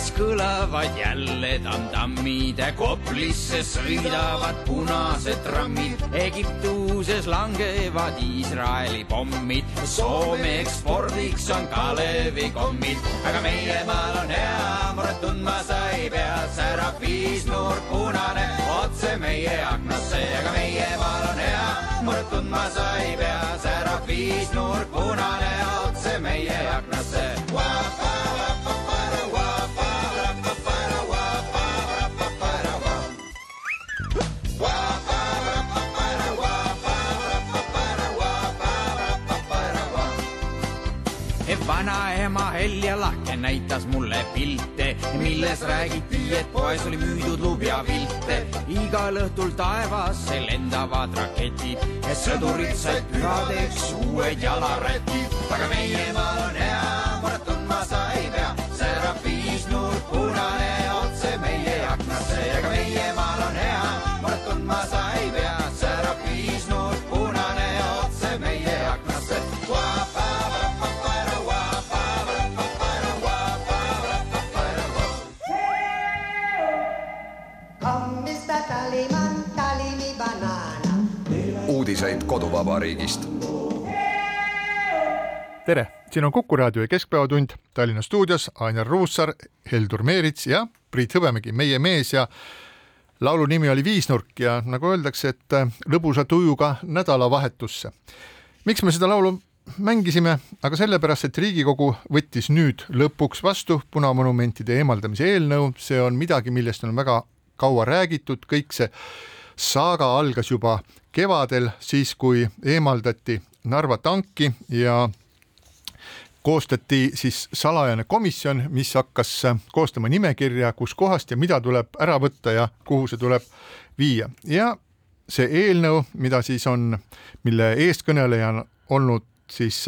Aafrikas kõlavad jälle tamtammid, Koplisse sõidavad punased trammid, Egiptuses langevad Iisraeli pommid, Soome ekspordiks on Kalevi-kommid, aga meie maal on hea, muret tundma sa ei pea, särab viisnurk punane otse meie aknasse, aga meie maal on hea, muret tundma sa ei pea, särab viisnurk punane otse meie aknasse. Näitas mulle pilte, milles räägiti, et poes oli müüdud lubjapilte. igal õhtul taevasse lendavad raketid, sõdurid said pühadeks uued jalarätid. aga meie maal on hea, uudiseid koduvabariigist. tere, siin on Kuku raadio Keskpäevatund Tallinna stuudios Ainar Ruussaar, Heldur Meerits ja Priit Hõbemägi, meie mees ja laulu nimi oli Viisnurk ja nagu öeldakse, et lõbusa tujuga nädalavahetusse. miks me seda laulu mängisime, aga sellepärast, et Riigikogu võttis nüüd lõpuks vastu punamonumentide eemaldamise eelnõu, see on midagi, millest on väga kaua räägitud, kõik see saaga algas juba kevadel, siis kui eemaldati Narva tanki ja koostati siis salajane komisjon, mis hakkas koostama nimekirja, kuskohast ja mida tuleb ära võtta ja kuhu see tuleb viia. Ja see eelnõu, mida siis on, mille eestkõneleja on olnud siis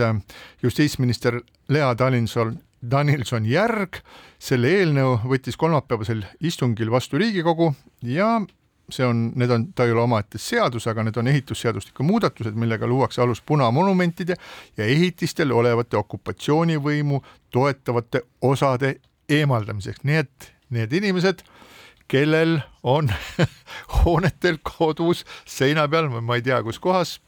justiitsminister Lea Dalinson Danilson Järg, selle eelnõu võttis kolmapäevasel istungil vastu Riigikogu ja see on, need on, ta ei ole omaette seadus, aga need on ehitusseadustiku muudatused, millega luuakse alus punamonumentide ja ehitistel olevate okupatsioonivõimu toetavate osade eemaldamiseks, nii et need inimesed, kellel on hoonetel kodus seina peal või ma ei tea, kus kohas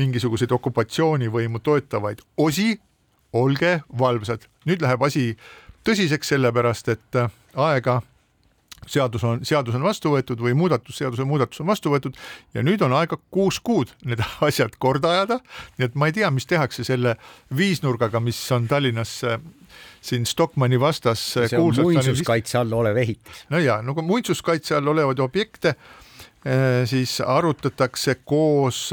mingisuguseid okupatsioonivõimu toetavaid osi, olge valvsad. nüüd läheb asi tõsiseks, sellepärast et aega seadus on, seadus on vastu võetud või muudatus, seaduse muudatus on vastu võetud ja nüüd on aega kuus kuud need asjad korda ajada. nii et ma ei tea, mis tehakse selle viisnurgaga, mis on Tallinnas siin Stockmanni vastas. see on muinsuskaitse all olev ehitis. no ja, no kui muinsuskaitse all olevaid objekte siis arutatakse koos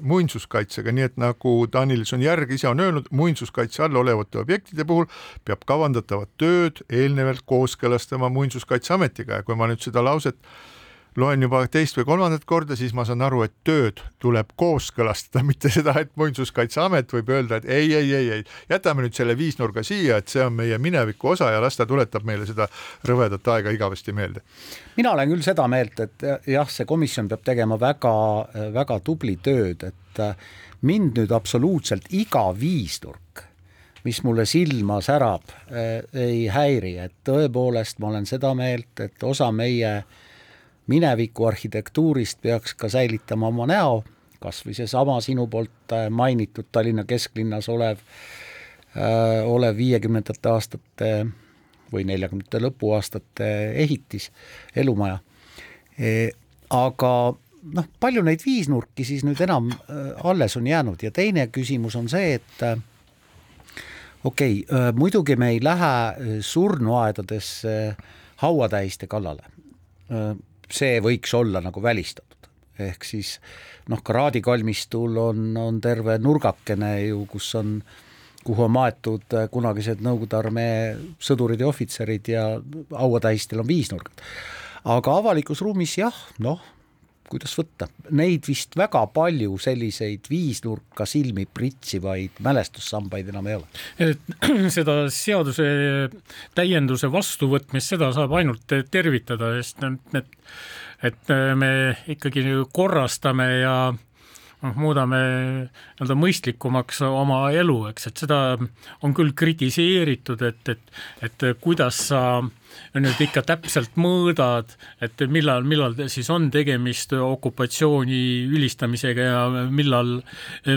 muinsuskaitsega, nii et nagu Danilson Järg ise on öelnud, muinsuskaitse all olevate objektide puhul peab kavandatavat tööd eelnevalt kooskõlastama Muinsuskaitseametiga. Ja kui ma nüüd seda lauset loen juba teist või kolmandat korda, siis ma saan aru, et tööd tuleb kooskõlastada, mitte seda, et Muinsuskaitseamet võib öelda, et ei, ei, ei, ei, jätame nüüd selle viisnurga siia, et see on meie mineviku osa ja las ta tuletab meile seda rõvedat aega igavesti meelde. mina olen küll seda meelt, et jah, see komisjon peab tegema väga-väga tubli tööd, et mind nüüd absoluutselt iga viisnurk mis mulle silma särab, ei häiri, et tõepoolest ma olen seda meelt, et osa meie äh, mineviku arhitektuurist peaks ka säilitama oma näo, kas või seesama sinu poolt äh, mainitud Tallinna kesklinnas olev äh,, olev viiekümnendate aastate või neljakümnendate lõpuaastate ehitis, elumaja e,. aga noh, palju neid viisnurki siis nüüd enam äh, alles on jäänud ja teine küsimus on see, et äh, okei okay, muidugi me ei lähe äh, surnuaedadesse hauatähiste kallale see võiks olla nagu välistatud, ehk siis noh, ka Raadi kalmistul on, on terve nurgakene ju, kus on kuhu on maetud äh, kunagised Nõukogude armee sõdurid ja ohvitserid ja hauatähistel on viisnurgad. aga avalikus ruumis jah, noh, kuidas võtta, neid vist väga palju selliseid viisnurka silmi pritsivaid mälestussambaid enam ei ole. et seda seaduse täienduse vastuvõtmist, seda saab ainult tervitada, sest need, et me ikkagi korrastame ja noh, muudame nii-öelda mõistlikumaks oma elu, eks, et seda on küll kritiseeritud, et, et, et kuidas sa nüüd ikka täpselt mõõdad, et millal, millal siis on tegemist okupatsiooni ülistamisega ja millal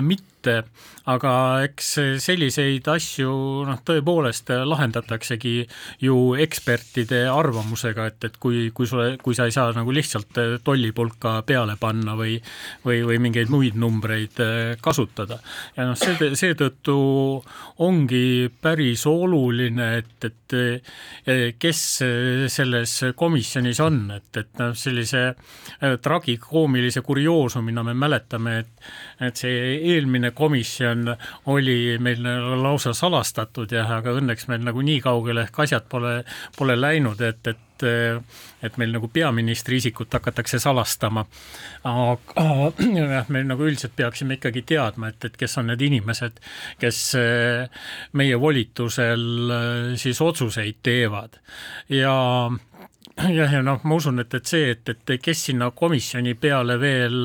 mitte, aga eks selliseid asju noh, tõepoolest lahendataksegi ju ekspertide arvamusega, et, et kui, kui sulle, kui sa ei saa nagu lihtsalt tollipulka peale panna või või, või mingeid muid numbreid äh, kasutada. ja noh, see, seetõttu ongi päris oluline, et, et kes selles komisjonis on, et, et noh, sellise äh, tragikoomilise kurioosumina me mäletame, et et see eelmine komisjon oli meil lausa salastatud jah, aga õnneks meil nagu nii kaugele ehk asjad pole, pole läinud, et, et et, et meil nagu peaministri isikut hakatakse salastama. aga jah, me nagu üldiselt peaksime ikkagi teadma, et, et kes on need inimesed, kes eh, meie volitusel eh, siis otsuseid teevad ja jah, ja noh, ma usun, et, et see, et, et kes sinna komisjoni peale veel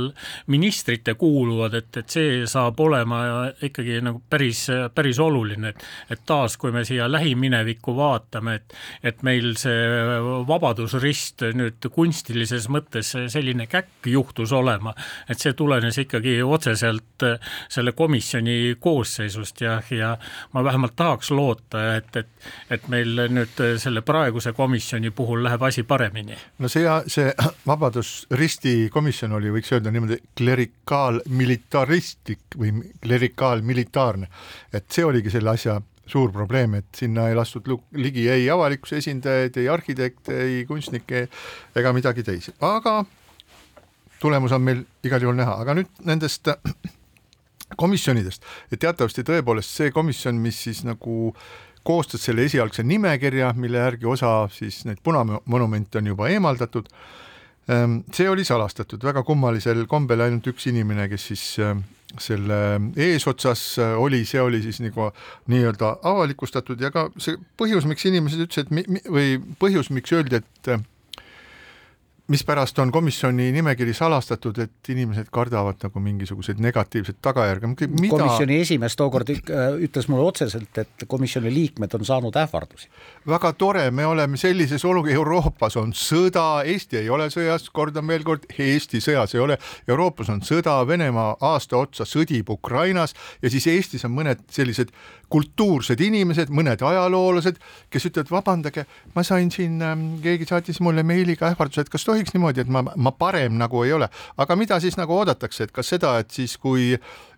ministrite kuuluvad, et, et see saab olema ikkagi nagu päris, päris oluline, et et taas, kui me siia lähiminevikku vaatame, et et meil see Vabadusrist nüüd kunstilises mõttes selline käkk juhtus olema, et see tulenes ikkagi otseselt selle komisjoni koosseisust. Ja, ja ma vähemalt tahaks loota, et, et et meil nüüd selle praeguse komisjoni puhul läheb asi paremini. no see, see Vabadusristi komisjon oli, võiks öelda niimoodi klerikaalmilitaristlik või klerikaalmilitaarne, et see oligi selle asja suur probleem, et sinna ei lastud ligi ei avalikkuse esindajaid, ei arhitekte, ei kunstnikke ega midagi teisi, aga tulemus on meil igal juhul näha, aga nüüd nendest komisjonidest, et teatavasti tõepoolest see komisjon, mis siis nagu koostas selle esialgse nimekirja, mille järgi osa siis neid punamonumente on juba eemaldatud. Ehm, see oli salastatud väga kummalisel kombel, ainult üks inimene, kes siis ehm, selle eesotsas oli, see oli siis nagu nii-öelda avalikustatud ja ka see põhjus, miks inimesed ütlesid, või põhjus, miks öeldi, et mispärast on komisjoni nimekiri salastatud, et inimesed kardavad nagu mingisuguseid negatiivseid tagajärge. komisjoni esimees tookord äh, ütles mulle otseselt, et komisjoni liikmed on saanud ähvardusi. väga tore, me oleme sellises olukorras, Euroopas on sõda, Eesti ei ole sõjas, kordan veel kord, Eesti sõjas ei ole, Euroopas on sõda, Venemaa aasta otsa sõdib Ukrainas ja siis Eestis on mõned sellised kultuursed inimesed, mõned ajaloolased, kes ütlevad, vabandage, ma sain siin, ähm, keegi saatis mulle meiliga ähvarduse, et kas tohiks niimoodi, et ma, ma parem nagu ei ole, aga mida siis nagu oodatakse, et kas seda, et siis kui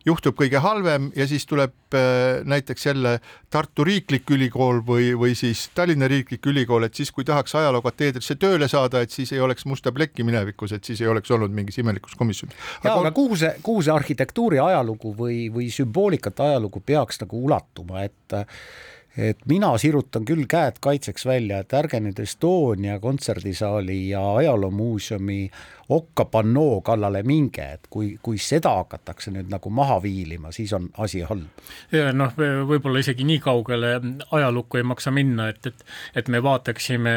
juhtub kõige halvem ja siis tuleb äh, näiteks jälle Tartu Riiklik Ülikool või, või siis Tallinna Riiklik Ülikool, et siis, kui tahaks ajalookateedrisse tööle saada, et siis ei oleks musta plekki minevikus, et siis ei oleks olnud mingis imelikus komisjonis. ja aga kuhu see, kuhu see arhitektuuri ajalugu või, või sümboolikat ajalugu peaks nagu ulatuma, et et mina sirutan küll käed kaitseks välja, et ärge nüüd Estonia kontserdisaali ja ajaloomuuseumi okka pannoo kallale minge, et kui, kui seda hakatakse nüüd nagu maha viilima, siis on asi halb. ja noh, võib-olla isegi nii kaugele ajalukku ei maksa minna, et, et et me vaataksime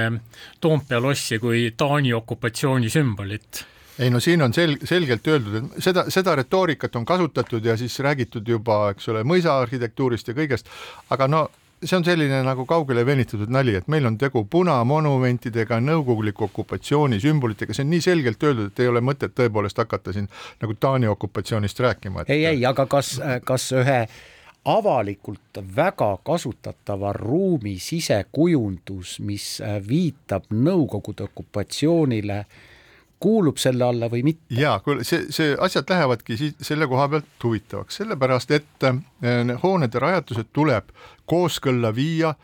Toompea lossi kui Taani okupatsiooni sümbolit ei no siin on sel-, selgelt öeldud, et seda, seda retoorikat on kasutatud ja siis räägitud juba, eks ole, mõisaarhitektuurist ja kõigest, aga no see on selline nagu kaugele venitatud nali, et meil on tegu punamonumentidega, nõukoguliku okupatsiooni sümbolitega, see on nii selgelt öeldud, et ei ole mõtet tõepoolest hakata siin nagu Taani okupatsioonist rääkima et.... ei, ei, aga kas, kas ühe avalikult väga kasutatava ruumi sisekujundus, mis viitab Nõukogude okupatsioonile äh, kuulub selle alla või mitte. ja kuule, see, see asjad lähevadki siit selle koha pealt huvitavaks, sellepärast et äh, hoonede rajatused tuleb kooskõlla viia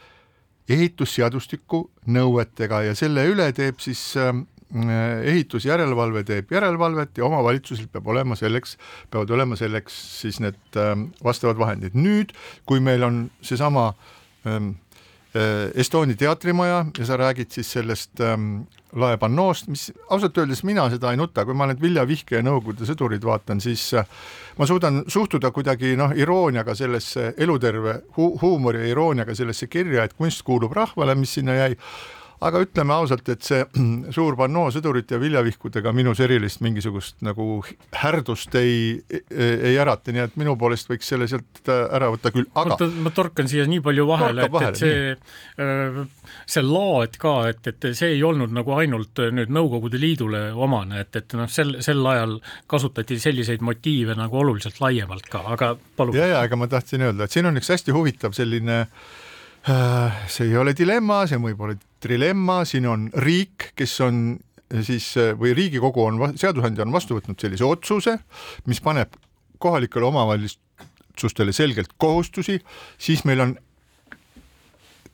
ehitusseadustiku nõuetega ja selle üle teeb siis äh, ehitusjärelevalve teeb järelevalvet ja omavalitsusel peab olema selleks, peavad olema selleks siis need vastavad vahendid. nüüd, kui meil on seesama ähm, äh, Estonia teatrimaja ja sa räägid siis sellest ähm, laepanoost, mis ausalt öeldes mina seda ei nuta, kui ma nüüd Vilja Vihke ja Nõukogude sõdurid vaatan, siis äh, ma suudan suhtuda kuidagi noh, irooniaga sellesse eluterve hu huumori ja irooniaga sellesse kirja, et kunst kuulub rahvale, mis sinna jäi aga ütleme ausalt, et see suur pannoo sõdurite ja viljavihkudega minus erilist mingisugust nagu härdust ei, ei ärata, nii et minu poolest võiks selle sealt ära võtta küll, aga ma torkan siia nii palju vahele, et, et see, äh, see laad ka, et, et see ei olnud nagu ainult nüüd Nõukogude Liidule omane, et, et noh, sel, sel ajal kasutati selliseid motiive nagu oluliselt laiemalt ka, aga palun. ja, ja ega ma tahtsin öelda, et siin on üks hästi huvitav selline äh, see ei ole dilemma, see võib olla trilemma, siin on riik, kes on siis või Riigikogu on, seadusandja on vastu võtnud sellise otsuse, mis paneb kohalikele omavalitsustele selgelt kohustusi, siis meil on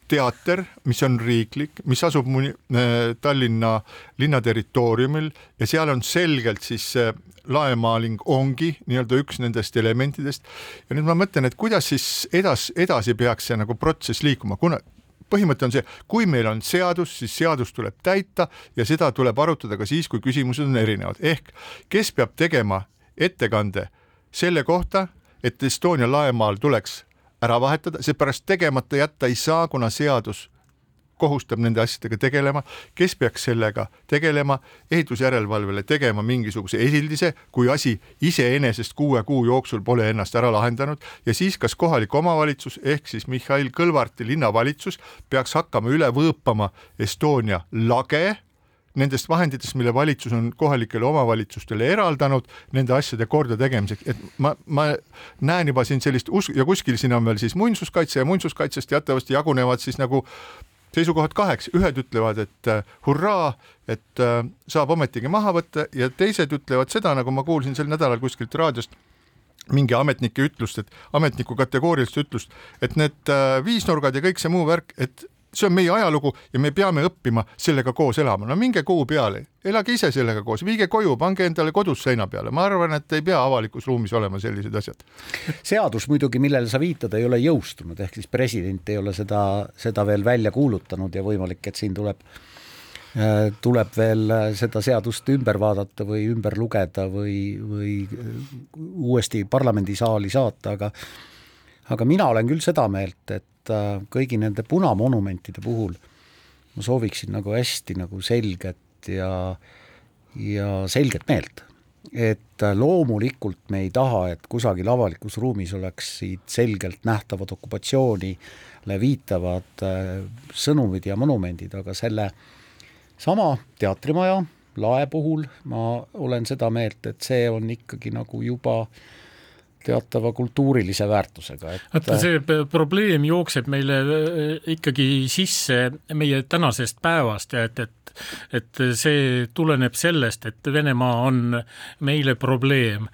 teater, mis on riiklik, mis asub muni, äh, Tallinna linna territooriumil ja seal on selgelt siis see laemaaling ongi nii-öelda üks nendest elementidest. ja nüüd ma mõtlen, et kuidas siis edas, edasi peaks see nagu protsess liikuma, kuna põhimõte on see, kui meil on seadus, siis seadust tuleb täita ja seda tuleb arutada ka siis, kui küsimused on erinevad, ehk kes peab tegema ettekande selle kohta, et Estonia laemaal tuleks ära vahetada, seepärast tegemata jätta ei saa, kuna seadus kohustab nende asjadega tegelema, kes peaks sellega tegelema, ehitusjärelevalvele tegema mingisuguse esildise, kui asi iseenesest kuue kuu jooksul pole ennast ära lahendanud. Ja siis kas kohalik omavalitsus ehk siis Mihhail Kõlvarti linnavalitsus peaks hakkama üle võõpama Estonia lage nendest vahenditest, mille valitsus on kohalikele omavalitsustele eraldanud nende asjade kordategemiseks, et ma, ma näen juba siin sellist us- ja kuskil siin on veel siis muinsuskaitse ja muinsuskaitsest teatavasti jagunevad siis nagu seisukohad kaheks, ühed ütlevad, et äh, hurraa, et äh, saab ometigi maha võtta ja teised ütlevad seda, nagu ma kuulsin sel nädalal kuskilt raadiost, mingi ametnike ütlust, et ametniku kategoorilist ütlust, et need äh, viisnurgad ja kõik see muu värk, et see on meie ajalugu ja me peame õppima sellega koos elama, no minge kuu peale, elage ise sellega koos, viige koju, pange endale kodus seina peale, ma arvan, et ei pea avalikus ruumis olema sellised asjad. seadus muidugi, millele sa viitad, ei ole jõustunud, ehk siis president ei ole seda, seda veel välja kuulutanud ja võimalik, et siin tuleb äh, tuleb veel seda seadust ümber vaadata või ümber lugeda või, või uuesti parlamendisaali saata, aga aga mina olen küll seda meelt, et äh, kõigi nende punamonumentide puhul ma sooviksin nagu hästi nagu selget ja, ja selget meelt. et äh, loomulikult me ei taha, et kusagil avalikus ruumis oleksid selgelt nähtavad okupatsioonile viitavad äh, sõnumid ja monumendid, aga selle sama teatrimaja lae puhul ma olen seda meelt, et see on ikkagi nagu juba äh, teatava kultuurilise väärtusega, et vaata, see probleem jookseb meile äh, ikkagi sisse meie tänasest päevast ja et, et et see tuleneb sellest, et Venemaa on meile probleem.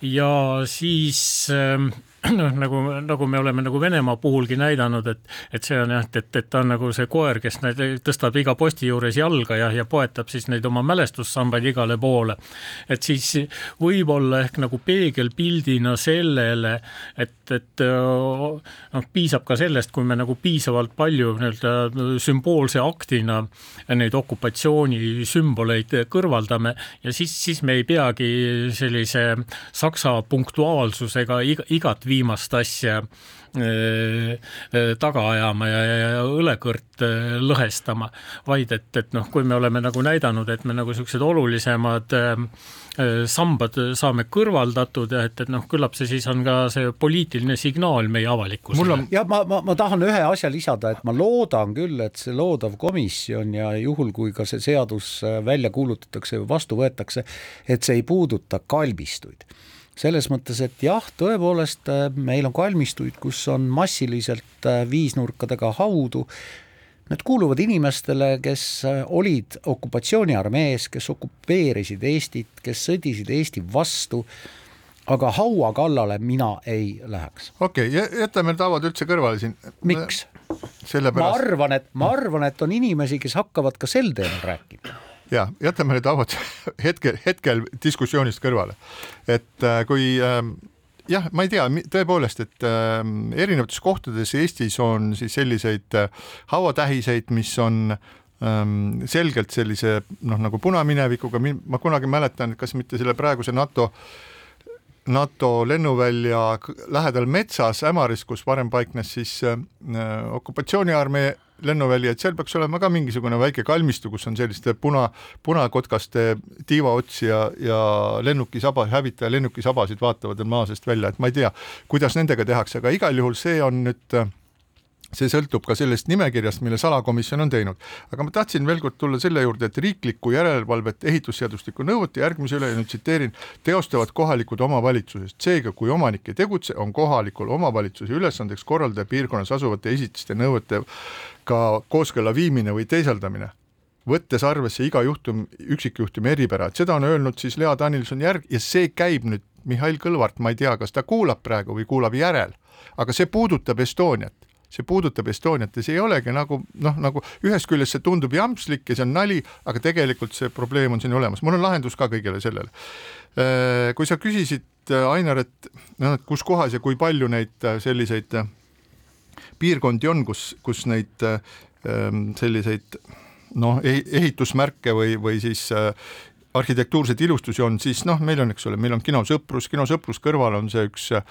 Ja siis äh, noh, nagu, nagu me oleme nagu Venemaa puhulgi näidanud, et, et see on jah, et, et ta on nagu see koer, kes need, tõstab iga posti juures jalga ja, ja poetab siis neid oma mälestussambaid igale poole. et siis võib-olla ehk nagu peegelpildina sellele, et, et noh, piisab ka sellest, kui me nagu piisavalt palju nii-öelda sümboolse aktina neid okupatsioonisümboleid kõrvaldame ja siis, siis me ei peagi sellise saksa punktuaalsusega iga, igat viimast asja äh, äh, taga ajama ja, ja õlekõrt äh, lõhestama, vaid et, et noh, kui me oleme nagu näidanud, et me nagu niisugused olulisemad sambad saame kõrvaldatud ja et, et noh, küllap see siis on ka see poliitiline signaal meie avalikkusele. On... ja ma, ma, ma tahan ühe asja lisada, et ma loodan küll, et see loodav komisjon ja juhul, kui ka see seadus välja kuulutatakse või vastu võetakse, et see ei puuduta kalmistuid selles mõttes, et jah, tõepoolest äh, meil on kalmistuid, kus on massiliselt äh, viisnurkadega haudu, Need kuuluvad inimestele, kes äh, olid okupatsiooniarmees, kes okupeerisid Eestit, kes sõdisid Eesti vastu, aga haua kallale mina ei läheks. okei okay,, jätame tavad üldse kõrvale siin. miks? Sellepärast... ma arvan, et ma arvan, et on inimesi, kes hakkavad ka sel teemal rääkima ja jätame need hauad hetkel, hetkel diskussioonist kõrvale, et äh, kui äh, jah, ma ei tea, tõepoolest, et äh, erinevates kohtades Eestis on siis selliseid äh, hauatähiseid, mis on ähm, selgelt sellise noh, nagu punaminevikuga, ma kunagi mäletan, kas mitte selle praeguse NATO NATO lennuvälja lähedal metsas Ämaris, kus varem paiknes siis äh, okupatsiooniarmee lennuväli, et seal peaks olema ka mingisugune väike kalmistu, kus on selliste puna, punakotkaste tiivaotsi ja, ja lennukisaba, hävitaja lennukisabasid vaatavad maa seest välja, et ma ei tea, kuidas nendega tehakse, aga igal juhul see on nüüd see sõltub ka sellest nimekirjast, mille salakomisjon on teinud. aga ma tahtsin veel kord tulla selle juurde, et riiklikku järelevalvet ehitusseadustiku nõuete järgmise üle ja nüüd tsiteerin, teostavad kohalikud omavalitsused, seega kui omanik ei tegutse, on kohalikul omavalitsuse ülesandeks korraldada piirkonnas asuvate esitiste nõuete ka kooskõlla viimine või teisaldamine, võttes arvesse iga juhtum, üksikjuhtumi eripära, et seda on öelnud siis Lea Danilson järg ja see käib nüüd Mihhail Kõlvart, ma ei tea, kas ta kuulab praegu või kuulab järel, aga see puudutab Estoniat. See puudutab Estoniat ja see ei olegi nagu noh, nagu ühest küljest see tundub jampslik ja see on nali, aga tegelikult see probleem on siin olemas, mul on lahendus ka kõigele sellele. Äh, kui sa küsisid, äh, Ainar, et noh, et kus kohas ja kui palju neid äh, selliseid piirkondi on, kus, kus neid ähm, selliseid noh, ehitusmärke või, või siis äh, arhitektuurseid ilustusi on, siis noh, meil on, eks ole, meil on Kino Sõprus, Kino Sõprus kõrval on see üks äh,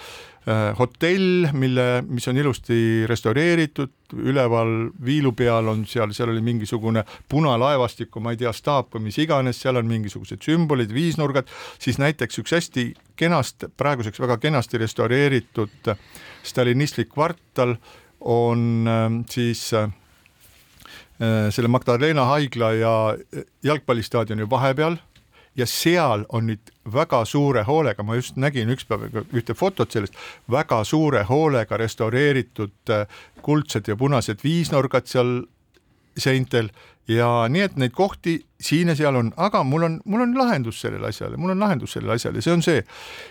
hotell, mille, mis on ilusti restaureeritud, üleval viilu peal on seal, seal oli mingisugune punalaevastiku, ma ei tea, staap või mis iganes, seal on mingisugused sümbolid, viisnurgad, siis näiteks üks hästi kenast, praeguseks väga kenasti restaureeritud stalinistlik kvartal on ähm, siis äh, äh, selle Magdalena haigla ja äh, jalgpallistaadioni vahepeal. Ja seal on nüüd väga suure hoolega, ma just nägin ükspäev ühte fotot sellest, väga suure hoolega restaureeritud kuldsed ja punased viisnurgad seal seintel. Ja nii, et neid kohti siin ja seal on, aga mul on, mul on lahendus sellele asjale, mul on lahendus sellele asjale, see on see,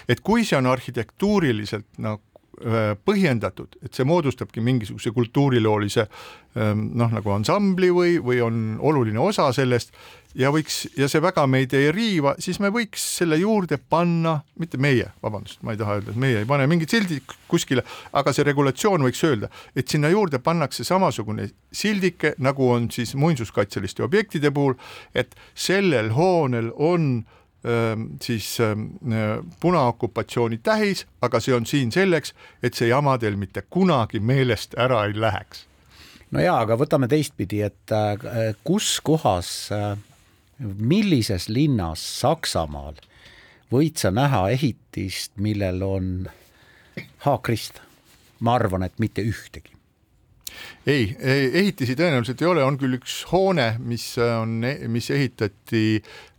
et kui see on arhitektuuriliselt nagu Äh, põhjendatud, et see moodustabki mingisuguse kultuuriloolise ähm, noh, nagu ansambli või, või on oluline osa sellest ja võiks ja see väga meid ei riiva, siis me võiks selle juurde panna, mitte meie, vabandust, ma ei taha öelda, et meie ei pane mingit sildi kuskile, aga see regulatsioon võiks öelda, et sinna juurde pannakse samasugune sildike, nagu on siis muinsuskaitseliste objektide puhul, et sellel hoonel on äh, siis punaokupatsiooni tähis, aga see on siin selleks, et see jama teil mitte kunagi meelest ära ei läheks. no jaa, aga võtame teistpidi, et äh, kus kohas, äh, millises linnas Saksamaal võid sa näha ehitist, millel on haakrist? ma arvan, et mitte ühtegi ei, ehitisi tõenäoliselt ei ole, on küll üks hoone, mis on, mis ehitati Äh,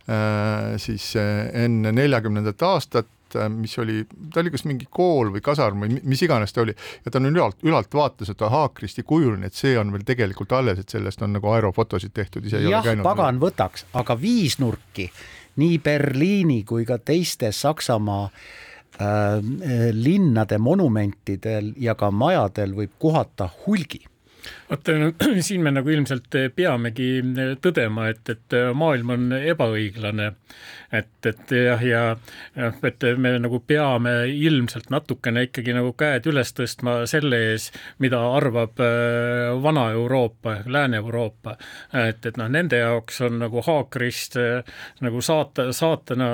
siis äh, enne neljakümnendat aastat äh, mis oli, ta oli kas mingi kool või kasarm või mis iganes ta oli. Ja ta on ülalt, ülalt vaates, et ta haakrist ei kujunenud, et see on veel tegelikult alles, et sellest on nagu aerofotosid tehtud, ise ei jah, ole käinud. pagan võtaks, aga viisnurki nii Berliini kui ka teiste Saksamaa äh, linnade monumentidel ja ka majadel võib kohata hulgi vot siin me nagu ilmselt peamegi tõdema, et, et maailm on ebaõiglane. et, et jah, ja et me nagu peame ilmselt natukene ikkagi nagu käed üles tõstma selle ees, mida arvab äh, Vana-Euroopa, Lääne-Euroopa. et, et noh, nende jaoks on nagu haakrist äh, nagu saata, saatana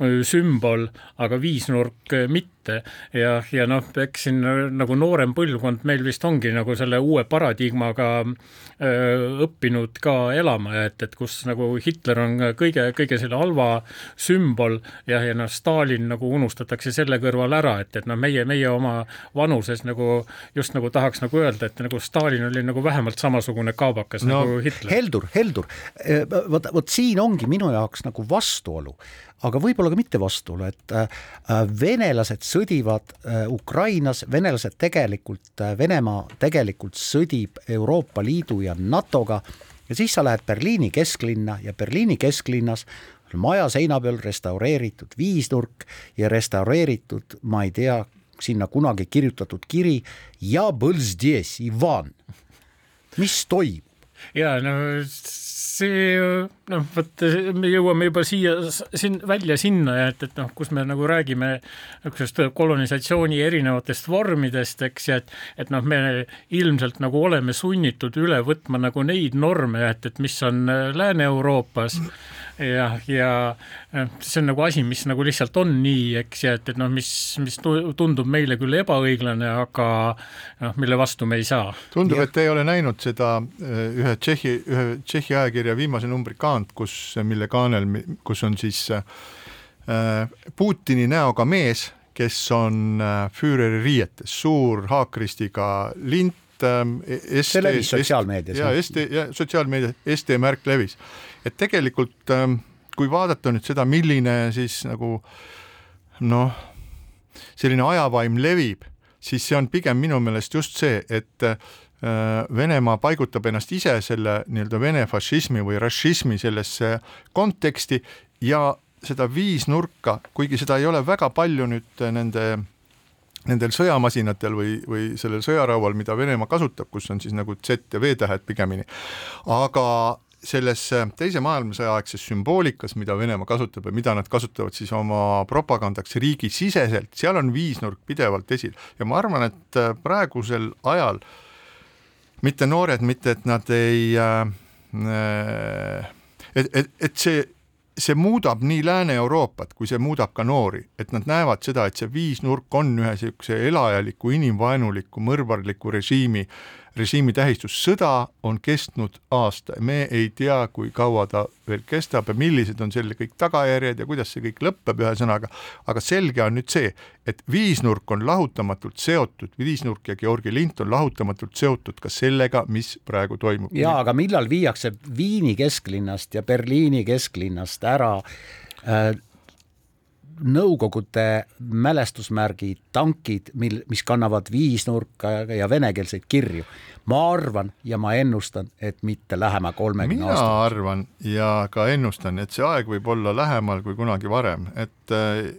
äh, sümbol, aga viisnurk mitte ja, ja noh, eks siin nagu noorem põlvkond meil vist ongi nagu selle uue paradigmaga öö, õppinud ka elama, et, et kus nagu Hitler on kõige, kõige selle halva sümbol ja, ja noh, Stalin nagu unustatakse selle kõrval ära, et, et noh, meie, meie oma vanuses nagu just nagu tahaks nagu öelda, et nagu Stalin oli nagu vähemalt samasugune kaabakas no, nagu Hitler. heldur, heldur, vot, vot siin ongi minu jaoks nagu vastuolu aga võib-olla ka mitte vastuolu, et äh, venelased sõdivad äh, Ukrainas, venelased tegelikult, äh, Venemaa tegelikult sõdib Euroopa Liidu ja NATO-ga ja siis sa lähed Berliini kesklinna ja Berliini kesklinnas maja seina peal restaureeritud viisnurk ja restaureeritud, ma ei tea, sinna kunagi kirjutatud kiri ja Ivan, mis toimub? Ja no see noh, vot me jõuame juba siia, siin välja sinna, et, et noh, kus me nagu räägime niisugusest kolonisatsiooni erinevatest vormidest, eks, ja et, et noh, me ilmselt nagu oleme sunnitud üle võtma nagu neid norme, et, et mis on Lääne-Euroopas ja, ja see on nagu asi, mis nagu lihtsalt on nii, eks, ja et, et noh, mis, mis tundub meile küll ebaõiglane, aga noh, mille vastu me ei saa. tundub, et te ei ole näinud seda eh, ühe Tšehhi, ühe Tšehhi ajakirja viimase numbri kaant, kus, mille kaanel, kus on siis äh, Putini näoga mees, kes on äh, Führeri riietes, suur haakristiga lint, see levis sotsiaalmeedias. ja ST ja sotsiaalmeedias ST märk levis et tegelikult ähm, kui vaadata nüüd seda, milline siis nagu noh, selline ajavaim levib, siis see on pigem minu meelest just see, et äh, Venemaa paigutab ennast ise selle nii-öelda vene fašismi või rašismi sellesse konteksti ja seda viisnurka, kuigi seda ei ole väga palju nüüd nende nendel sõjamasinatel või, või sellel sõjaraual, mida Venemaa kasutab, kus on siis nagu Z ja V tähed pigemini, aga selles teise maailmasõja aegses sümboolikas, mida Venemaa kasutab ja mida nad kasutavad siis oma propagandaks riigisiseselt, seal on viisnurk pidevalt esil. Ja ma arvan, et äh, praegusel ajal mitte noored, mitte et nad ei äh, äh, et, et, et see, see muudab nii Lääne-Euroopat, kui see muudab ka noori, et nad näevad seda, et see viisnurk on ühe niisuguse elajaliku, inimvaenuliku, mõrvarliku režiimi äh, režiimi tähistus, sõda on kestnud aasta, me ei tea, kui kaua ta veel kestab ja millised on selle kõik tagajärjed ja kuidas see kõik lõpeb, ühesõnaga, aga selge on nüüd see, et viisnurk on lahutamatult seotud, viisnurk ja Georgi lint on lahutamatult seotud ka sellega, mis praegu toimub. jaa, aga millal viiakse Viini kesklinnast ja Berliini kesklinnast ära äh, Nõukogude mälestusmärgid, tankid, mil, mis kannavad viisnurka ja venekeelseid kirju. ma arvan ja ma ennustan, et mitte lähema kolmekümne aastat. mina arvan ja ka ennustan, et see aeg võib olla lähemal kui kunagi varem, et äh,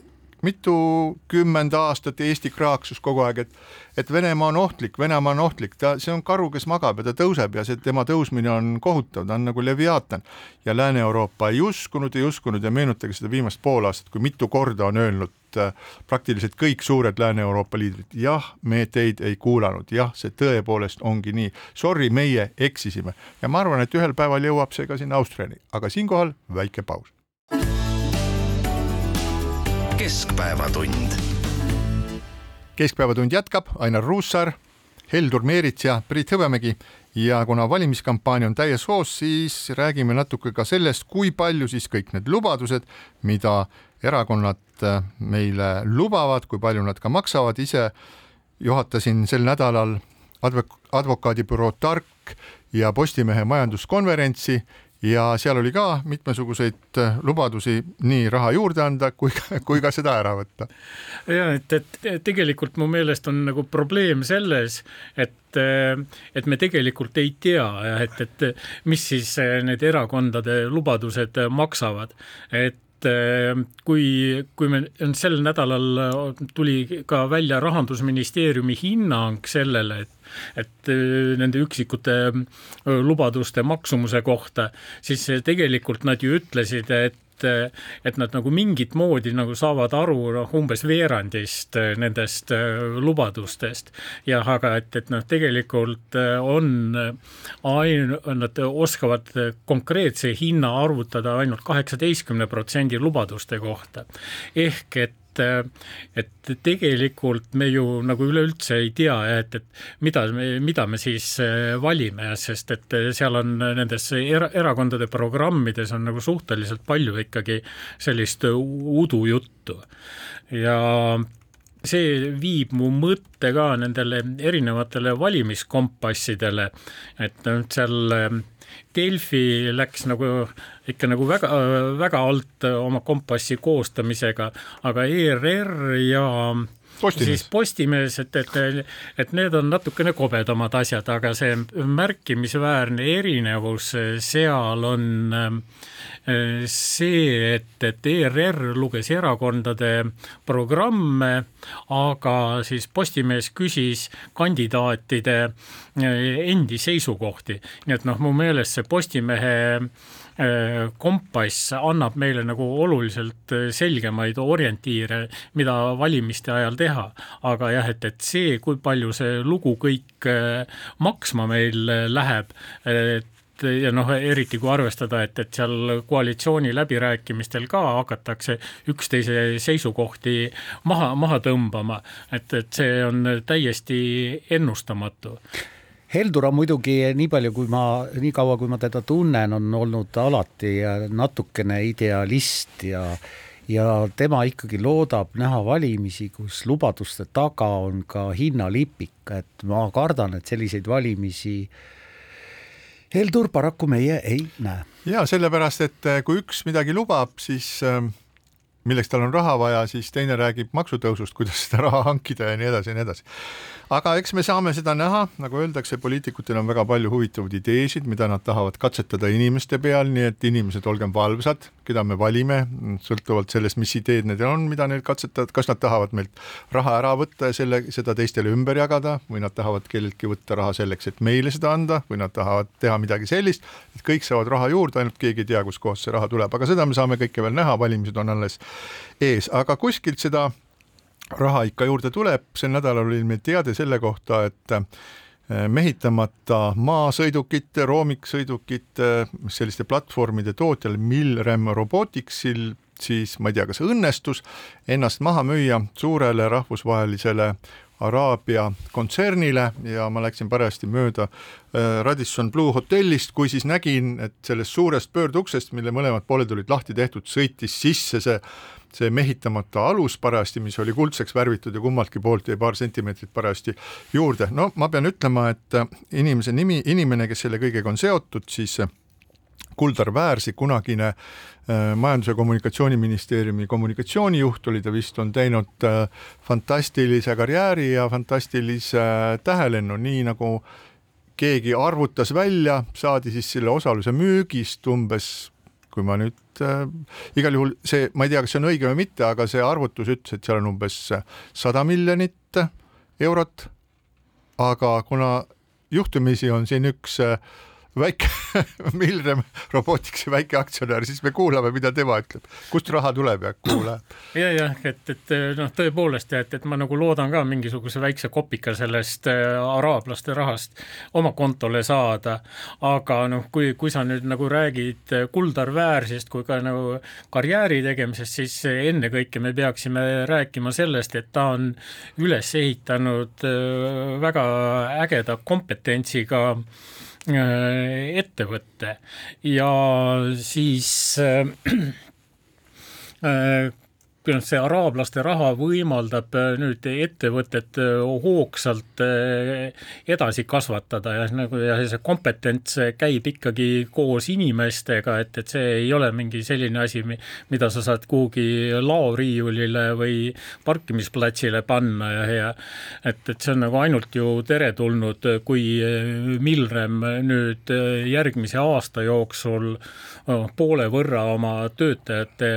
mitukümmend aastat Eesti kraaksus kogu aeg, et et Venemaa on ohtlik, Venemaa on ohtlik, ta, see on karu, kes magab ja ta tõuseb ja see tema tõusmine on kohutav, ta on nagu leviaatan. ja Lääne-Euroopa ei uskunud, ei uskunud ja meenutage seda viimast pool aastat, kui mitu korda on öelnud äh, praktiliselt kõik suured Lääne-Euroopa liidrid, jah, me teid ei kuulanud, jah, see tõepoolest ongi nii, sorry, meie eksisime. Ja ma arvan, et ühel päeval jõuab see ka sinna Austriani, aga siinkohal väike paus keskpäevatund. keskpäevatund jätkab, Ainar Ruussaar, Heldur Meerits ja Priit Hõbemägi. Ja kuna valimiskampaania on täies hoos, siis räägime natuke ka sellest, kui palju siis kõik need lubadused, mida erakonnad äh, meile lubavad, kui palju nad ka maksavad, ise juhatasin sel nädalal advok-, advokaadibüroo Tark ja Postimehe majanduskonverentsi ja seal oli ka mitmesuguseid äh, lubadusi nii raha juurde anda kui, kui ka seda ära võtta. ja et, et tegelikult mu meelest on nagu probleem selles, et äh, et me tegelikult ei tea, et, et mis siis äh, need erakondade lubadused maksavad, et kui, kui me sel nädalal tuli ka välja rahandusministeeriumi hinnang sellele, et et äh, nende üksikute äh, lubaduste maksumuse kohta, siis tegelikult nad ju ütlesid, et et nad nagu mingit moodi nagu saavad aru noh, umbes veerandist äh, nendest lubadustest. jah, aga et, et noh, tegelikult on ain-, nad oskavad konkreetse hinna arvutada ainult kaheksateistkümne protsendi lubaduste kohta. ehk et et, tegelikult me ju nagu üleüldse ei tea, et, et mida me, mida me siis äh, valime, sest et seal on nendes era, erakondade programmides on nagu suhteliselt palju ikkagi sellist udujuttu. Ja see viib mu mõtte ka nendele erinevatele valimiskompassidele, et seal Delfi läks nagu ikka nagu väga, väga alt oma kompassi koostamisega, aga ERR ja Postimees. siis Postimees, et, et, et need on natukene kobedamad asjad, aga see märkimisväärne erinevus seal on see, et, et ERR luges erakondade programme, aga siis Postimees küsis kandidaatide endi seisukohti, nii et noh, mu meelest see Postimehe Äh, kompass annab meile nagu oluliselt äh, selgemaid orientiire, mida valimiste ajal teha. aga jah, et, et see, kui palju see lugu kõik äh, maksma meil läheb, et ja noh, eriti kui arvestada, et, et seal koalitsiooni läbirääkimistel ka hakatakse üksteise seisukohti maha, maha tõmbama, et, et see on täiesti ennustamatu. Heldur on muidugi nii palju, kui ma, nii kaua, kui ma teda tunnen, on olnud alati natukene idealist ja ja tema ikkagi loodab näha valimisi, kus lubaduste taga on ka hinnalipik, et ma kardan, et selliseid valimisi Heldur paraku meie ei näe. ja sellepärast, et kui üks midagi lubab, siis ähm, milleks tal on raha vaja, siis teine räägib maksutõusust, kuidas seda raha hankida ja nii edasi ja nii edasi. Aga eks me saame seda näha, nagu öeldakse, poliitikutel on väga palju huvitavaid ideesid, mida nad tahavad katsetada inimeste peal, nii et inimesed, olgem valvsad, keda me valime, sõltuvalt sellest, mis ideed need on, mida neil katsetavad, kas nad tahavad meilt raha ära võtta ja selle, seda teistele ümber jagada või nad tahavad kelleltki võtta raha selleks, et meile seda anda või nad tahavad teha midagi sellist, et kõik saavad raha juurde, ainult keegi ei tea, kustkohast see raha tuleb, aga seda me saame kõike veel näha, valimised on alles ees, aga kuskilt seda raha ikka juurde tuleb, sel nädalal oli meil teade selle kohta, et eh, mehitamata maasõidukite, roomiksõidukite, selliste platvormide tootjal Milrem Roboticsil siis ma ei tea, kas õnnestus ennast maha müüa suurele rahvusvahelisele Araabia kontsernile. Ja ma läksin parajasti mööda Radisson Blue hotellist, kui siis nägin, et sellest suurest pöörduksest, mille mõlemad pooled olid lahti tehtud, sõitis sisse see see mehitamata alus parajasti, mis oli kuldseks värvitud ja kummaltki poolt jäi paar sentimeetrit parajasti juurde. no ma pean ütlema, et äh, inimese nimi, inimene, kes selle kõigega on seotud, siis äh, Kuldar Väärsi, kunagine äh, Majandus- ja Kommunikatsiooniministeeriumi kommunikatsioonijuht oli ta vist, on teinud äh, fantastilise karjääri ja fantastilise äh, tähelennu, nii nagu keegi arvutas välja, saadi siis selle osaluse müügist umbes kui ma nüüd äh, igal juhul see, ma ei tea, kas see on õige või mitte, aga see arvutus ütles, et seal on umbes sada miljonit eurot. aga kuna juhtumisi on siin üks äh, väike Milrem Roboticsi väikeaktsionär, siis me kuulame, mida tema ütleb, kust raha tuleb ja kuhu läheb. ja, jah, et, et noh, tõepoolest, et, et ma nagu loodan ka mingisuguse väikse kopika sellest äh, araablaste rahast oma kontole saada, aga noh, kui, kui sa nüüd nagu räägid Kuldar Väärsist kui ka nagu karjääri tegemisest, siis ennekõike me peaksime rääkima sellest, et ta on üles ehitanud äh, väga ägeda kompetentsiga äh, ettevõte ja siis äh, äh see araablaste raha võimaldab äh, nüüd ettevõtet äh, hoogsalt äh, edasi kasvatada ja nagu ja see kompetents käib ikkagi koos inimestega, et, et see ei ole mingi selline asi, mida sa saad kuhugi laoriiulile või parkimisplatsile panna ja, ja et, et see on nagu ainult ju teretulnud, kui Milrem nüüd järgmise aasta jooksul poole võrra oma töötajate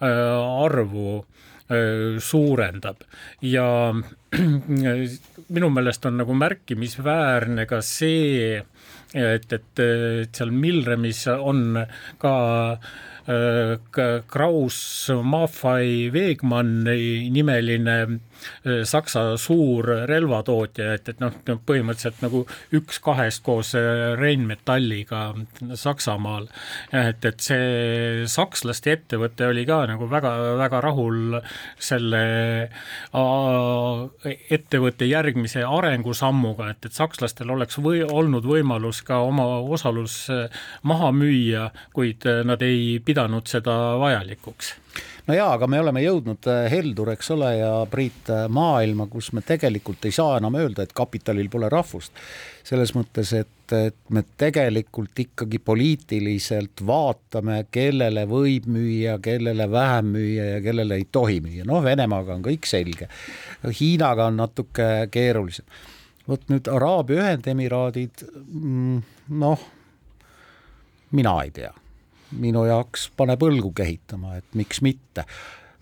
arvu arvu suurendab. Ja minu meelest on nagu märkimisväärne ka see, et, et, et seal Milremis on ka Kraus Maffei Wegmanni nimeline Äh, Saksa suur relvatootja, et, et noh, põhimõtteliselt nagu üks kahest koos äh, Rheinmetalliga Saksamaal. et, et see sakslaste ettevõte oli ka nagu väga-väga rahul selle ettevõtte järgmise arengusammuga, et, et sakslastel oleks või olnud võimalus ka oma osalus äh, maha müüa, kuid nad ei pidanud seda vajalikuks no jaa, aga me oleme jõudnud äh, Heldur, eks ole, ja Priit äh, maailma, kus me tegelikult ei saa enam öelda, et kapitalil pole rahvust. selles mõttes, et, et me tegelikult ikkagi poliitiliselt vaatame, kellele võib müüa, kellele vähem müüa ja kellele ei tohi müüa. noh, Venemaaga on kõik selge. Hiinaga on natuke keerulisem. vot nüüd Araabia Ühendemiraadid, mm, noh, mina ei tea minu jaoks paneb õlgu kehitama, et miks mitte.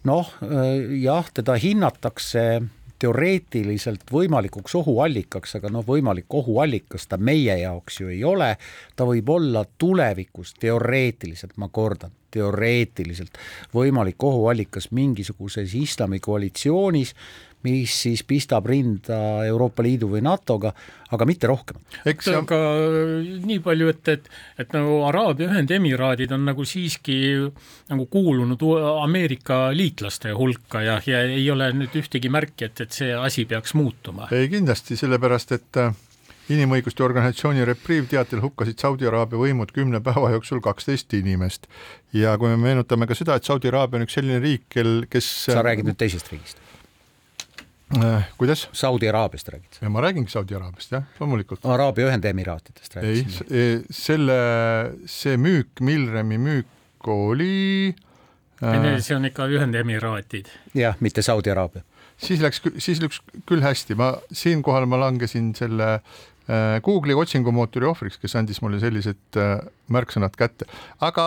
noh, jah, teda hinnatakse teoreetiliselt võimalikuks ohuallikaks, aga noh, võimalik ohuallikas ta meie jaoks ju ei ole, ta võib olla tulevikus teoreetiliselt, ma kordan, teoreetiliselt võimalik ohuallikas mingisuguses islamikoalitsioonis, mis siis pistab rinda Euroopa Liidu või NATO-ga, aga mitte rohkem. eks aga nii palju, et, et, et nagu Araabia Ühendemiraadid on nagu siiski nagu kuulunud Ameerika liitlaste hulka ja, ja ei ole nüüd ühtegi märki, et, et see asi peaks muutuma. ei kindlasti, sellepärast et äh, inimõiguste organisatsiooni Reprieve teatel hukkasid Saudi Araabia võimud kümne päeva jooksul kaksteist inimest. ja kui me meenutame ka seda, et Saudi Araabia on üks selline riik, kel, kes sa räägid nüüd teisest riigist? Äh, kuidas? Saudi Araabiast räägid? ma räägingi Saudi Araabiast jah, loomulikult. Araabia Ühendemiraatidest rääkisin. ei, selle, see müük, Milremi müük oli äh, see on ikka Ühendemiraatid. jah, mitte Saudi Araabia. siis läks, siis läks küll hästi, ma siinkohal ma langesin selle Äh, Google'i otsingumootori ohvriks, kes andis mulle sellised äh, märksõnad kätte. aga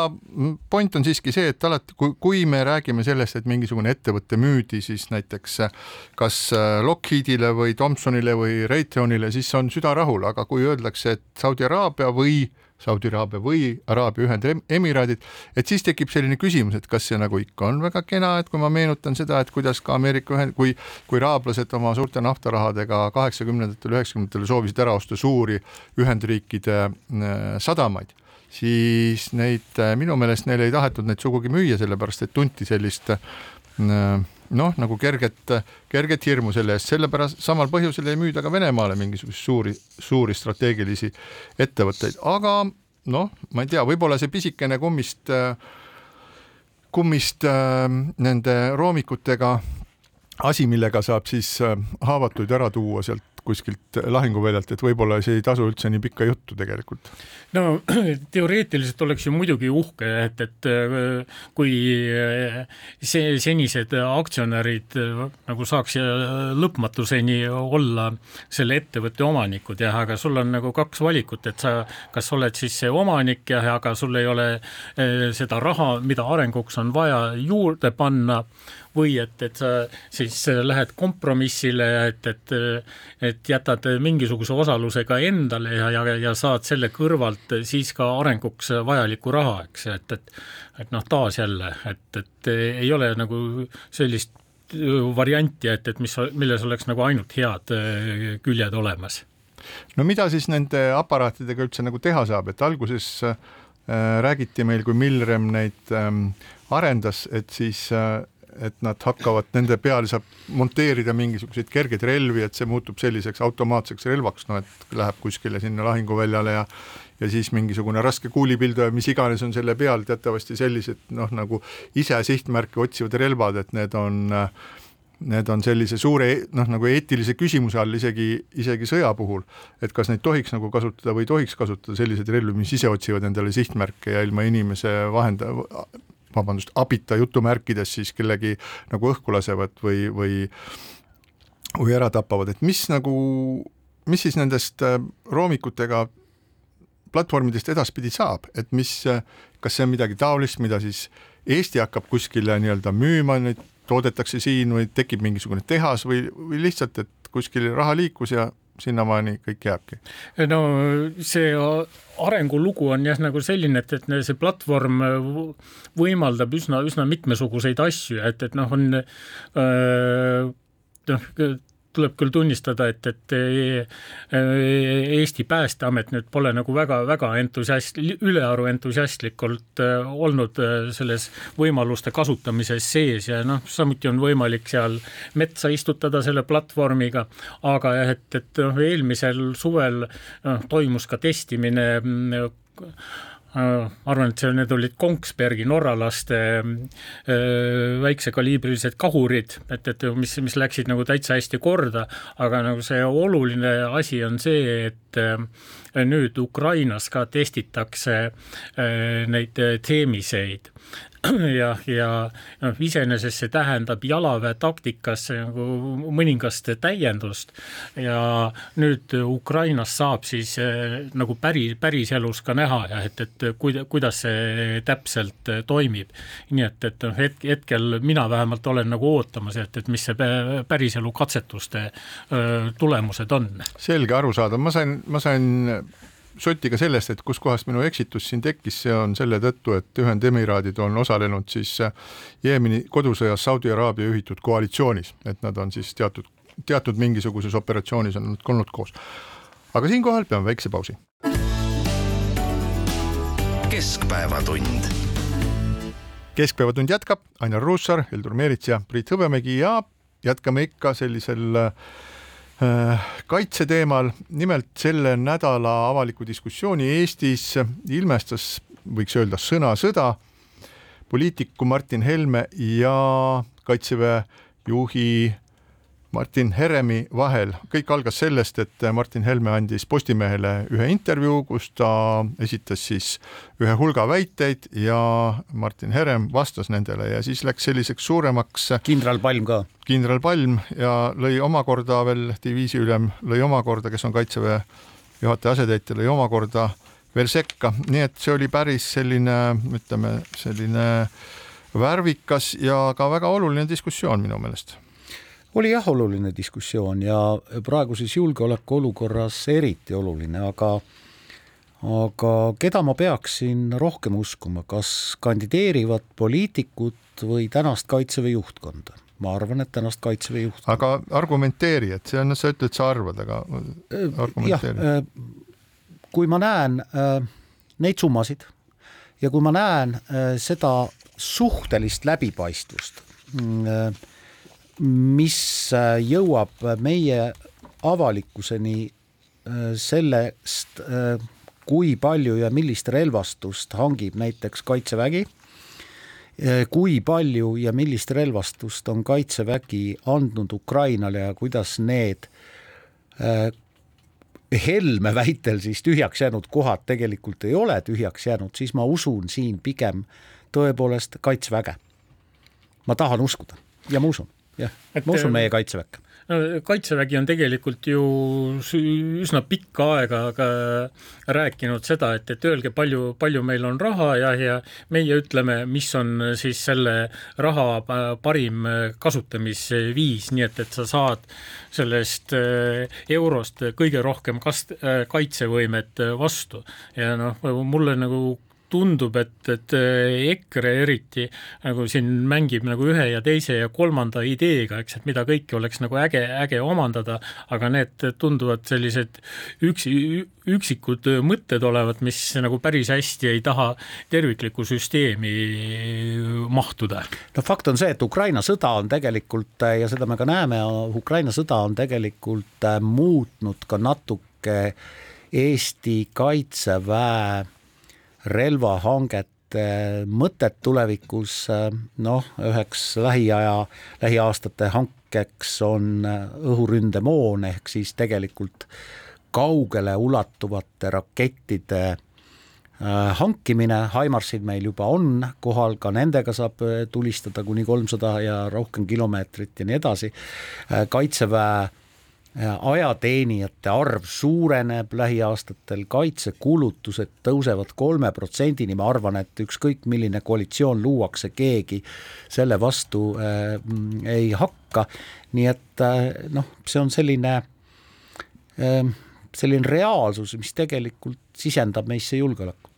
point on siiski see, et alati, kui, kui me räägime sellest, et mingisugune ettevõte müüdi siis näiteks äh, kas Lockheedile või Thomsonile või Raytheonile, siis on süda rahul, aga kui öeldakse, et Saudi Araabia või Saudi Araabia või Araabia Ühendemiraadid, et siis tekib selline küsimus, et kas see nagu ikka on väga kena, et kui ma meenutan seda, et kuidas ka Ameerika ühend-, kui, kui araablased oma suurte naftarahadega kaheksakümnendatel, üheksakümnendatel soovisid ära osta suuri Ühendriikide äh, sadamaid, siis neid äh, minu meelest neile ei tahetud neid sugugi müüa, sellepärast et tunti sellist äh, noh, nagu kerget, kerget hirmu selle eest, sellepärast samal põhjusel ei müüda ka Venemaale mingisuguseid suuri, suuri strateegilisi ettevõtteid, aga noh, ma ei tea, võib-olla see pisikene kummist, kummist nende roomikutega asi, millega saab siis haavatuid ära tuua sealt kuskilt lahinguväljalt, et võib-olla see ei tasu üldse nii pikka juttu tegelikult. no teoreetiliselt oleks ju muidugi uhke, et, et äh, kui äh, see senised aktsionärid äh, nagu saaks lõpmatuseni olla selle ettevõtte omanikud jah, aga sul on nagu kaks valikut, et sa kas oled siis see omanik ja aga sul ei ole seda raha, mida arenguks on vaja juurde panna või et, et sa siis lähed kompromissile, et, et, et jätad mingisuguse osaluse ka endale ja, ja, ja saad selle kõrvalt siis ka arenguks vajalikku raha, eks, et, et et noh, taas jälle, et, et ei ole nagu sellist varianti, et, et mis, milles oleks nagu ainult head küljed olemas. No mida siis nende aparaatidega üldse nagu teha saab, et alguses äh, räägiti meil, kui Milrem neid ähm, arendas, et siis äh, et nad hakkavad, nende peale saab monteerida mingisuguseid kergeid relvi, et see muutub selliseks automaatseks relvaks, no et läheb kuskile sinna lahinguväljale ja ja siis mingisugune raske kuulipilduja, mis iganes on selle peal, teatavasti sellised noh, nagu ise sihtmärke otsivad relvad, et need on Need on sellise suure noh, nagu eetilise küsimuse all isegi, isegi sõja puhul, et kas neid tohiks nagu kasutada või ei tohiks kasutada selliseid relvi, mis ise otsivad endale sihtmärke ja ilma inimese vahenda, vabandust, abita jutumärkides siis kellegi nagu õhku lasevad või, või või ära tapavad, et mis nagu, mis siis nendest äh, roomikutega platvormidest edaspidi saab, et mis, kas see on midagi taolist, mida siis Eesti hakkab kuskile nii-öelda müüma, neid toodetakse siin või tekib mingisugune tehas või, või lihtsalt, et kuskil raha liikus ja sinnamaani kõik jääbki? no see arengulugu on jah, nagu selline, et, et see platvorm võimaldab üsna, üsna mitmesuguseid asju, et, et noh, on öö, noh, tuleb küll tunnistada, et, et Eesti Päästeamet nüüd pole nagu väga-väga entusiast-, ülearu entusiastlikult äh, olnud äh, selles võimaluste kasutamises sees ja noh, samuti on võimalik seal metsa istutada selle platvormiga, aga jah, et, et noh, eelmisel suvel noh, toimus ka testimine mm, arvan, et need olid Kongsbergi norralaste äh, väiksekaliibrilised kahurid, et, et mis, mis läksid nagu täitsa hästi korda, aga nagu see oluline asi on see, et nüüd Ukrainas ka testitakse neid teemiseid ja, ja noh, iseenesest see tähendab jalaväe taktikas nagu mõningast täiendust ja nüüd Ukrainas saab siis eh, nagu päri, päriselus ka näha ja et, et kuida-, kuidas see täpselt toimib. nii et, et noh, hetk, hetkel mina vähemalt olen nagu ootamas, et, et mis see päriselu katsetuste tulemused on. selge, arusaadav, ma sain, ma sain sotti ka sellest, et kuskohast minu eksitus siin tekkis, see on selle tõttu, et Ühendemiraadid on osalenud siis äh, Jeemeni kodusõjas Saudi Araabia juhitud koalitsioonis, et nad on siis teatud, teatud mingisuguses operatsioonis on nad olnud koos. aga siinkohal peame väikse pausi. keskpäevatund. keskpäevatund jätkab, Ainar Ruussaar, Heldur Meerits ja Priit Hõbemägi ja jätkame ikka sellisel äh, Äh, kaitse teemal, nimelt selle nädala avaliku diskussiooni Eestis ilmestas, võiks öelda, sõnasõda poliitiku Martin Helme ja kaitseväe juhi Martin Heremi vahel. kõik algas sellest, et Martin Helme andis Postimehele ühe intervjuu, kus ta esitas siis ühe hulga väiteid ja Martin Herem vastas nendele ja siis läks selliseks suuremaks kindral Palm ka. kindral Palm ja lõi omakorda veel diviisiülem, lõi omakorda, kes on Kaitseväe juhataja asetäitja, lõi omakorda veel sekka, nii et see oli päris selline, ütleme, selline värvikas ja ka väga oluline diskussioon minu meelest oli jah oluline diskussioon ja praeguses julgeolekuolukorras eriti oluline, aga aga keda ma peaksin rohkem uskuma, kas kandideerivat poliitikut või tänast Kaitseväe juhtkonda? ma arvan, et tänast Kaitseväe juhtkonda. aga argumenteeri, et see on, sa ütled, sa arvad, aga argumenteeri. Äh, kui ma näen äh, neid summasid ja kui ma näen äh, seda suhtelist läbipaistvust mm, mis äh, jõuab meie avalikkuseni äh, sellest, äh, kui palju ja millist relvastust hangib näiteks Kaitsevägi, kui palju ja millist relvastust on Kaitsevägi andnud Ukrainale ja kuidas need Helme väitel siis tühjaks jäänud kohad tegelikult ei ole tühjaks jäänud, siis ma usun siin pigem tõepoolest Kaitseväge. ma tahan uskuda ja ma usun jah, ma usun meie kaitseväkke. no Kaitsevägi on tegelikult ju üsna pikka aega ka rääkinud seda, et, et öelge, palju, palju meil on raha ja, ja meie ütleme, mis on siis selle raha parim kasutamisviis, nii et, et sa saad sellest äh, eurost kõige rohkem kast-, äh, kaitsevõimet vastu. Ja noh, mulle nagu tundub, et, et eh, EKRE eriti nagu siin mängib nagu ühe ja teise ja kolmanda ideega, eks, et mida kõike oleks nagu äge, äge omandada, aga need tunduvad sellised üksi, üksikud mõtted olevat, mis nagu päris hästi ei taha terviklikku süsteemi mahtuda. no fakt on see, et Ukraina sõda on tegelikult ja seda me ka näeme, Ukraina sõda on tegelikult muutnud ka natuke Eesti kaitseväe relvahangete mõtet tulevikus, noh, üheks lähiaja, lähiaastate hankeks on õhuründemoon, ehk siis tegelikult kaugele ulatuvate rakettide äh, hankimine, Haimarsid meil juba on kohal, ka nendega saab äh, tulistada kuni kolmsada ja rohkem kilomeetrit ja nii edasi, äh, kaitseväe ajateenijate arv suureneb lähiaastatel, kaitsekulutused tõusevad kolme protsendini, ma arvan, et ükskõik, milline koalitsioon luuakse, keegi selle vastu äh, ei hakka, nii et äh, noh, see on selline äh,, selline reaalsus, mis tegelikult sisendab meisse julgeolekut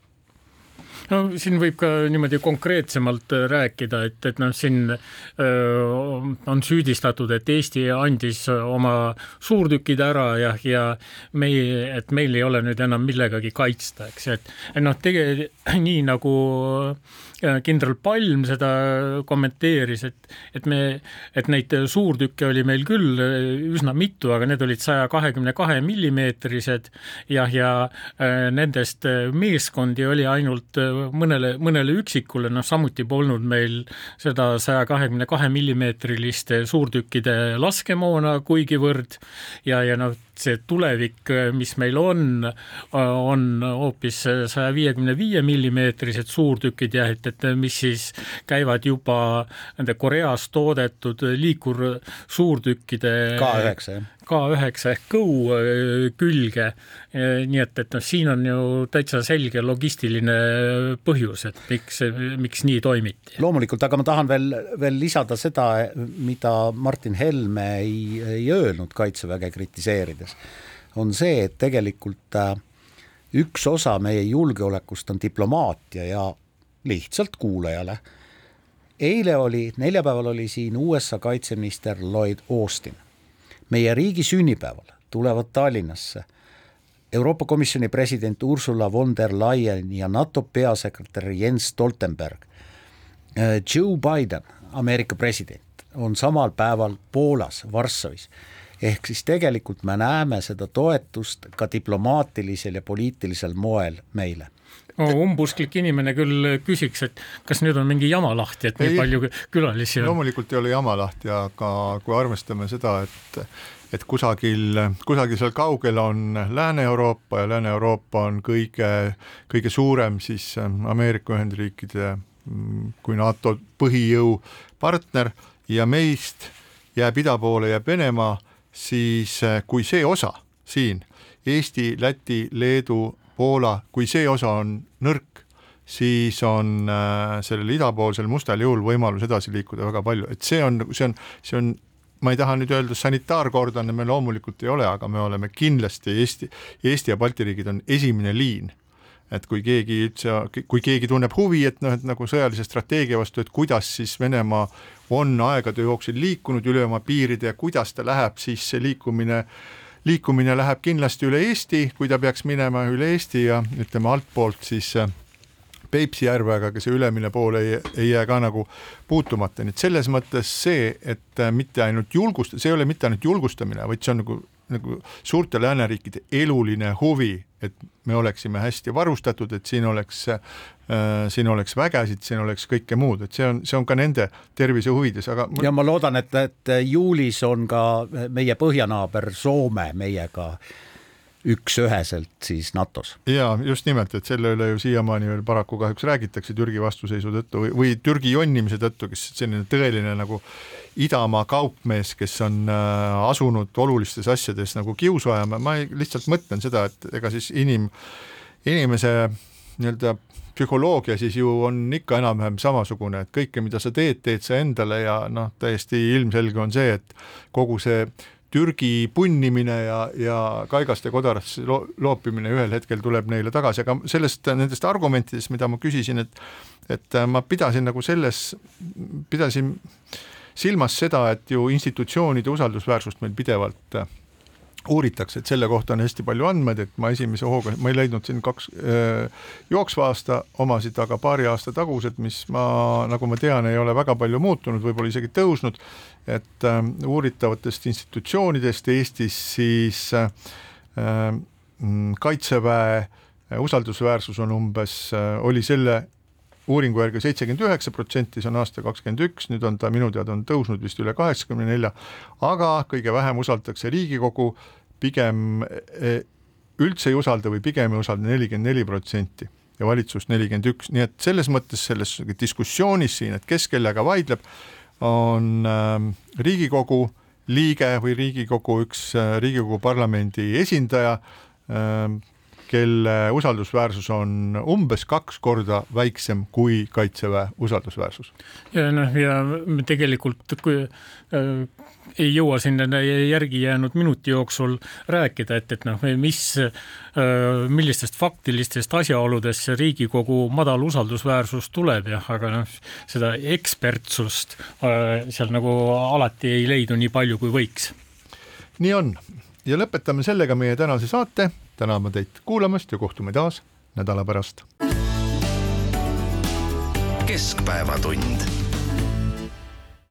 no siin võib ka niimoodi konkreetsemalt äh, rääkida, et, et noh, siin öö, äh, on süüdistatud, et Eesti andis oma suurtükid ära ja, ja meie, et meil ei ole nüüd enam millegagi kaitsta, eks, et noh, tege-, nii nagu kindral Palm seda kommenteeris, et, et me, et neid suurtükke oli meil küll üsna mitu, aga need olid saja kahekümne kahe millimeetrised ja, ja äh, nendest meeskondi oli ainult mõnele, mõnele üksikule, noh samuti polnud meil seda saja kahekümne kahe millimeetriliste suurtükkide laskemoona kuigivõrd ja, ja noh, see tulevik, mis meil on, on hoopis saja viiekümne viie millimeetrised suurtükid jah, et, et mis siis käivad juba nende Koreas toodetud liikursuurtükkide K9 jah K9 ehk äh, külge. nii et, et noh, siin on ju täitsa selge logistiline põhjus, et miks, miks nii toimiti. loomulikult, aga ma tahan veel, veel lisada seda, mida Martin Helme ei, ei öelnud Kaitseväge kritiseerides, on see, et tegelikult äh, üks osa meie julgeolekust on diplomaatia ja lihtsalt kuulajale eile oli, neljapäeval oli siin USA kaitseminister Lloyd Austin meie riigi sünnipäeval tulevad Tallinnasse Euroopa Komisjoni president Ursula von der Leyen ja NATO peasekretär Jens Stoltenberg. Joe Biden, Ameerika president, on samal päeval Poolas, Varssavis. ehk siis tegelikult me näeme seda toetust ka diplomaatilisel ja poliitilisel moel meile umbusklik inimene küll küsiks, et kas nüüd on mingi jama lahti, et nii ei, palju külalisi on. loomulikult ei ole jama lahti, aga kui arvestame seda, et et kusagil, kusagil seal kaugel on Lääne-Euroopa ja Lääne-Euroopa on kõige, kõige suurem siis Ameerika Ühendriikide kui NATO põhijõu partner ja meist jääb ida poole, jääb Venemaa, siis kui see osa siin Eesti, Läti, Leedu, Poola, kui see osa on nõrk, siis on äh, sellel idapoolsel mustal jõul võimalus edasi liikuda väga palju, et see on, see on, see on ma ei taha nüüd öelda, sanitaarkordane me loomulikult ei ole, aga me oleme kindlasti Eesti, Eesti ja Balti riigid on esimene liin. Et kui keegi üldse, kui keegi tunneb huvi, et noh, et nagu sõjalise strateegia vastu, et kuidas siis Venemaa on aegade jooksul liikunud üle oma piiride ja kuidas ta läheb, siis see liikumine äh, liikumine läheb kindlasti üle Eesti, kui ta peaks minema üle Eesti ja ütleme altpoolt siis äh, Peipsi järve, aga ka see ülemine pool ei, ei jää ka nagu puutumata, nii et selles mõttes see, et äh, mitte ainult julgust-, see ei ole mitte ainult julgustamine, vaid see on nagu nagu suurte lääneriikide eluline huvi, et me oleksime hästi varustatud, et siin oleks äh,, siin oleks vägesid, siin oleks kõike muud, et see on, see on ka nende tervise huvides, aga ja ma loodan, et, et juulis on ka meie põhjanaaber Soome meiega äh, üks-üheselt siis NATO-s. ja just nimelt, et selle üle ju siiamaani veel paraku kahjuks räägitakse Türgi vastuseisu tõttu või, või Türgi jonnimise tõttu, kes selline tõeline nagu idamaa kaupmees, kes on äh, asunud olulistes asjades nagu kiusu ajama, ma lihtsalt mõtlen seda, et ega siis inim, inimese nii-öelda psühholoogia siis ju on ikka enam-vähem samasugune, et kõike, mida sa teed, teed sa endale ja noh, täiesti ilmselge on see, et kogu see Türgi punnimine ja, ja kaigaste kodarasse lo loopimine ühel hetkel tuleb neile tagasi, aga sellest, nendest argumentidest, mida ma küsisin, et et ma pidasin nagu selles, pidasin silmas seda, et ju institutsioonide usaldusväärsust meil pidevalt uuritakse, et selle kohta on hästi palju andmeid, et ma esimese hooga, ma ei leidnud siin kaks öö, jooksva aasta omasid, aga paari aasta tagused, mis ma, nagu ma tean, ei ole väga palju muutunud, võib-olla isegi tõusnud, et äh, uuritavatest institutsioonidest Eestis siis äh, kaitseväe usaldusväärsus on umbes äh,, oli selle uuringu järgi seitsekümmend üheksa protsenti, see on aasta kakskümmend üks, nüüd on ta minu teada on tõusnud vist üle kaheksakümne nelja, aga kõige vähem usaldatakse Riigikogu, pigem e, üldse ei usalda või pigem ei usalda nelikümmend neli protsenti ja valitsust nelikümmend üks, nii et selles mõttes selles diskussioonis siin, et kes kellega vaidleb, on äh, Riigikogu liige või Riigikogu üks äh, Riigikogu parlamendi esindaja äh,, kelle usaldusväärsus on umbes kaks korda väiksem kui Kaitseväe usaldusväärsus. ja noh, ja tegelikult kui äh, ei jõua siin järgi jäänud minuti jooksul rääkida, et, et noh, mis äh,, millistest faktilistest asjaoludest see Riigikogu madal usaldusväärsus tuleb jah, aga noh, seda ekspertsust äh, seal nagu alati ei leidu nii palju, kui võiks. nii on ja lõpetame sellega meie tänase saate täname teid kuulamast ja kohtume taas nädala pärast. keskpäevatund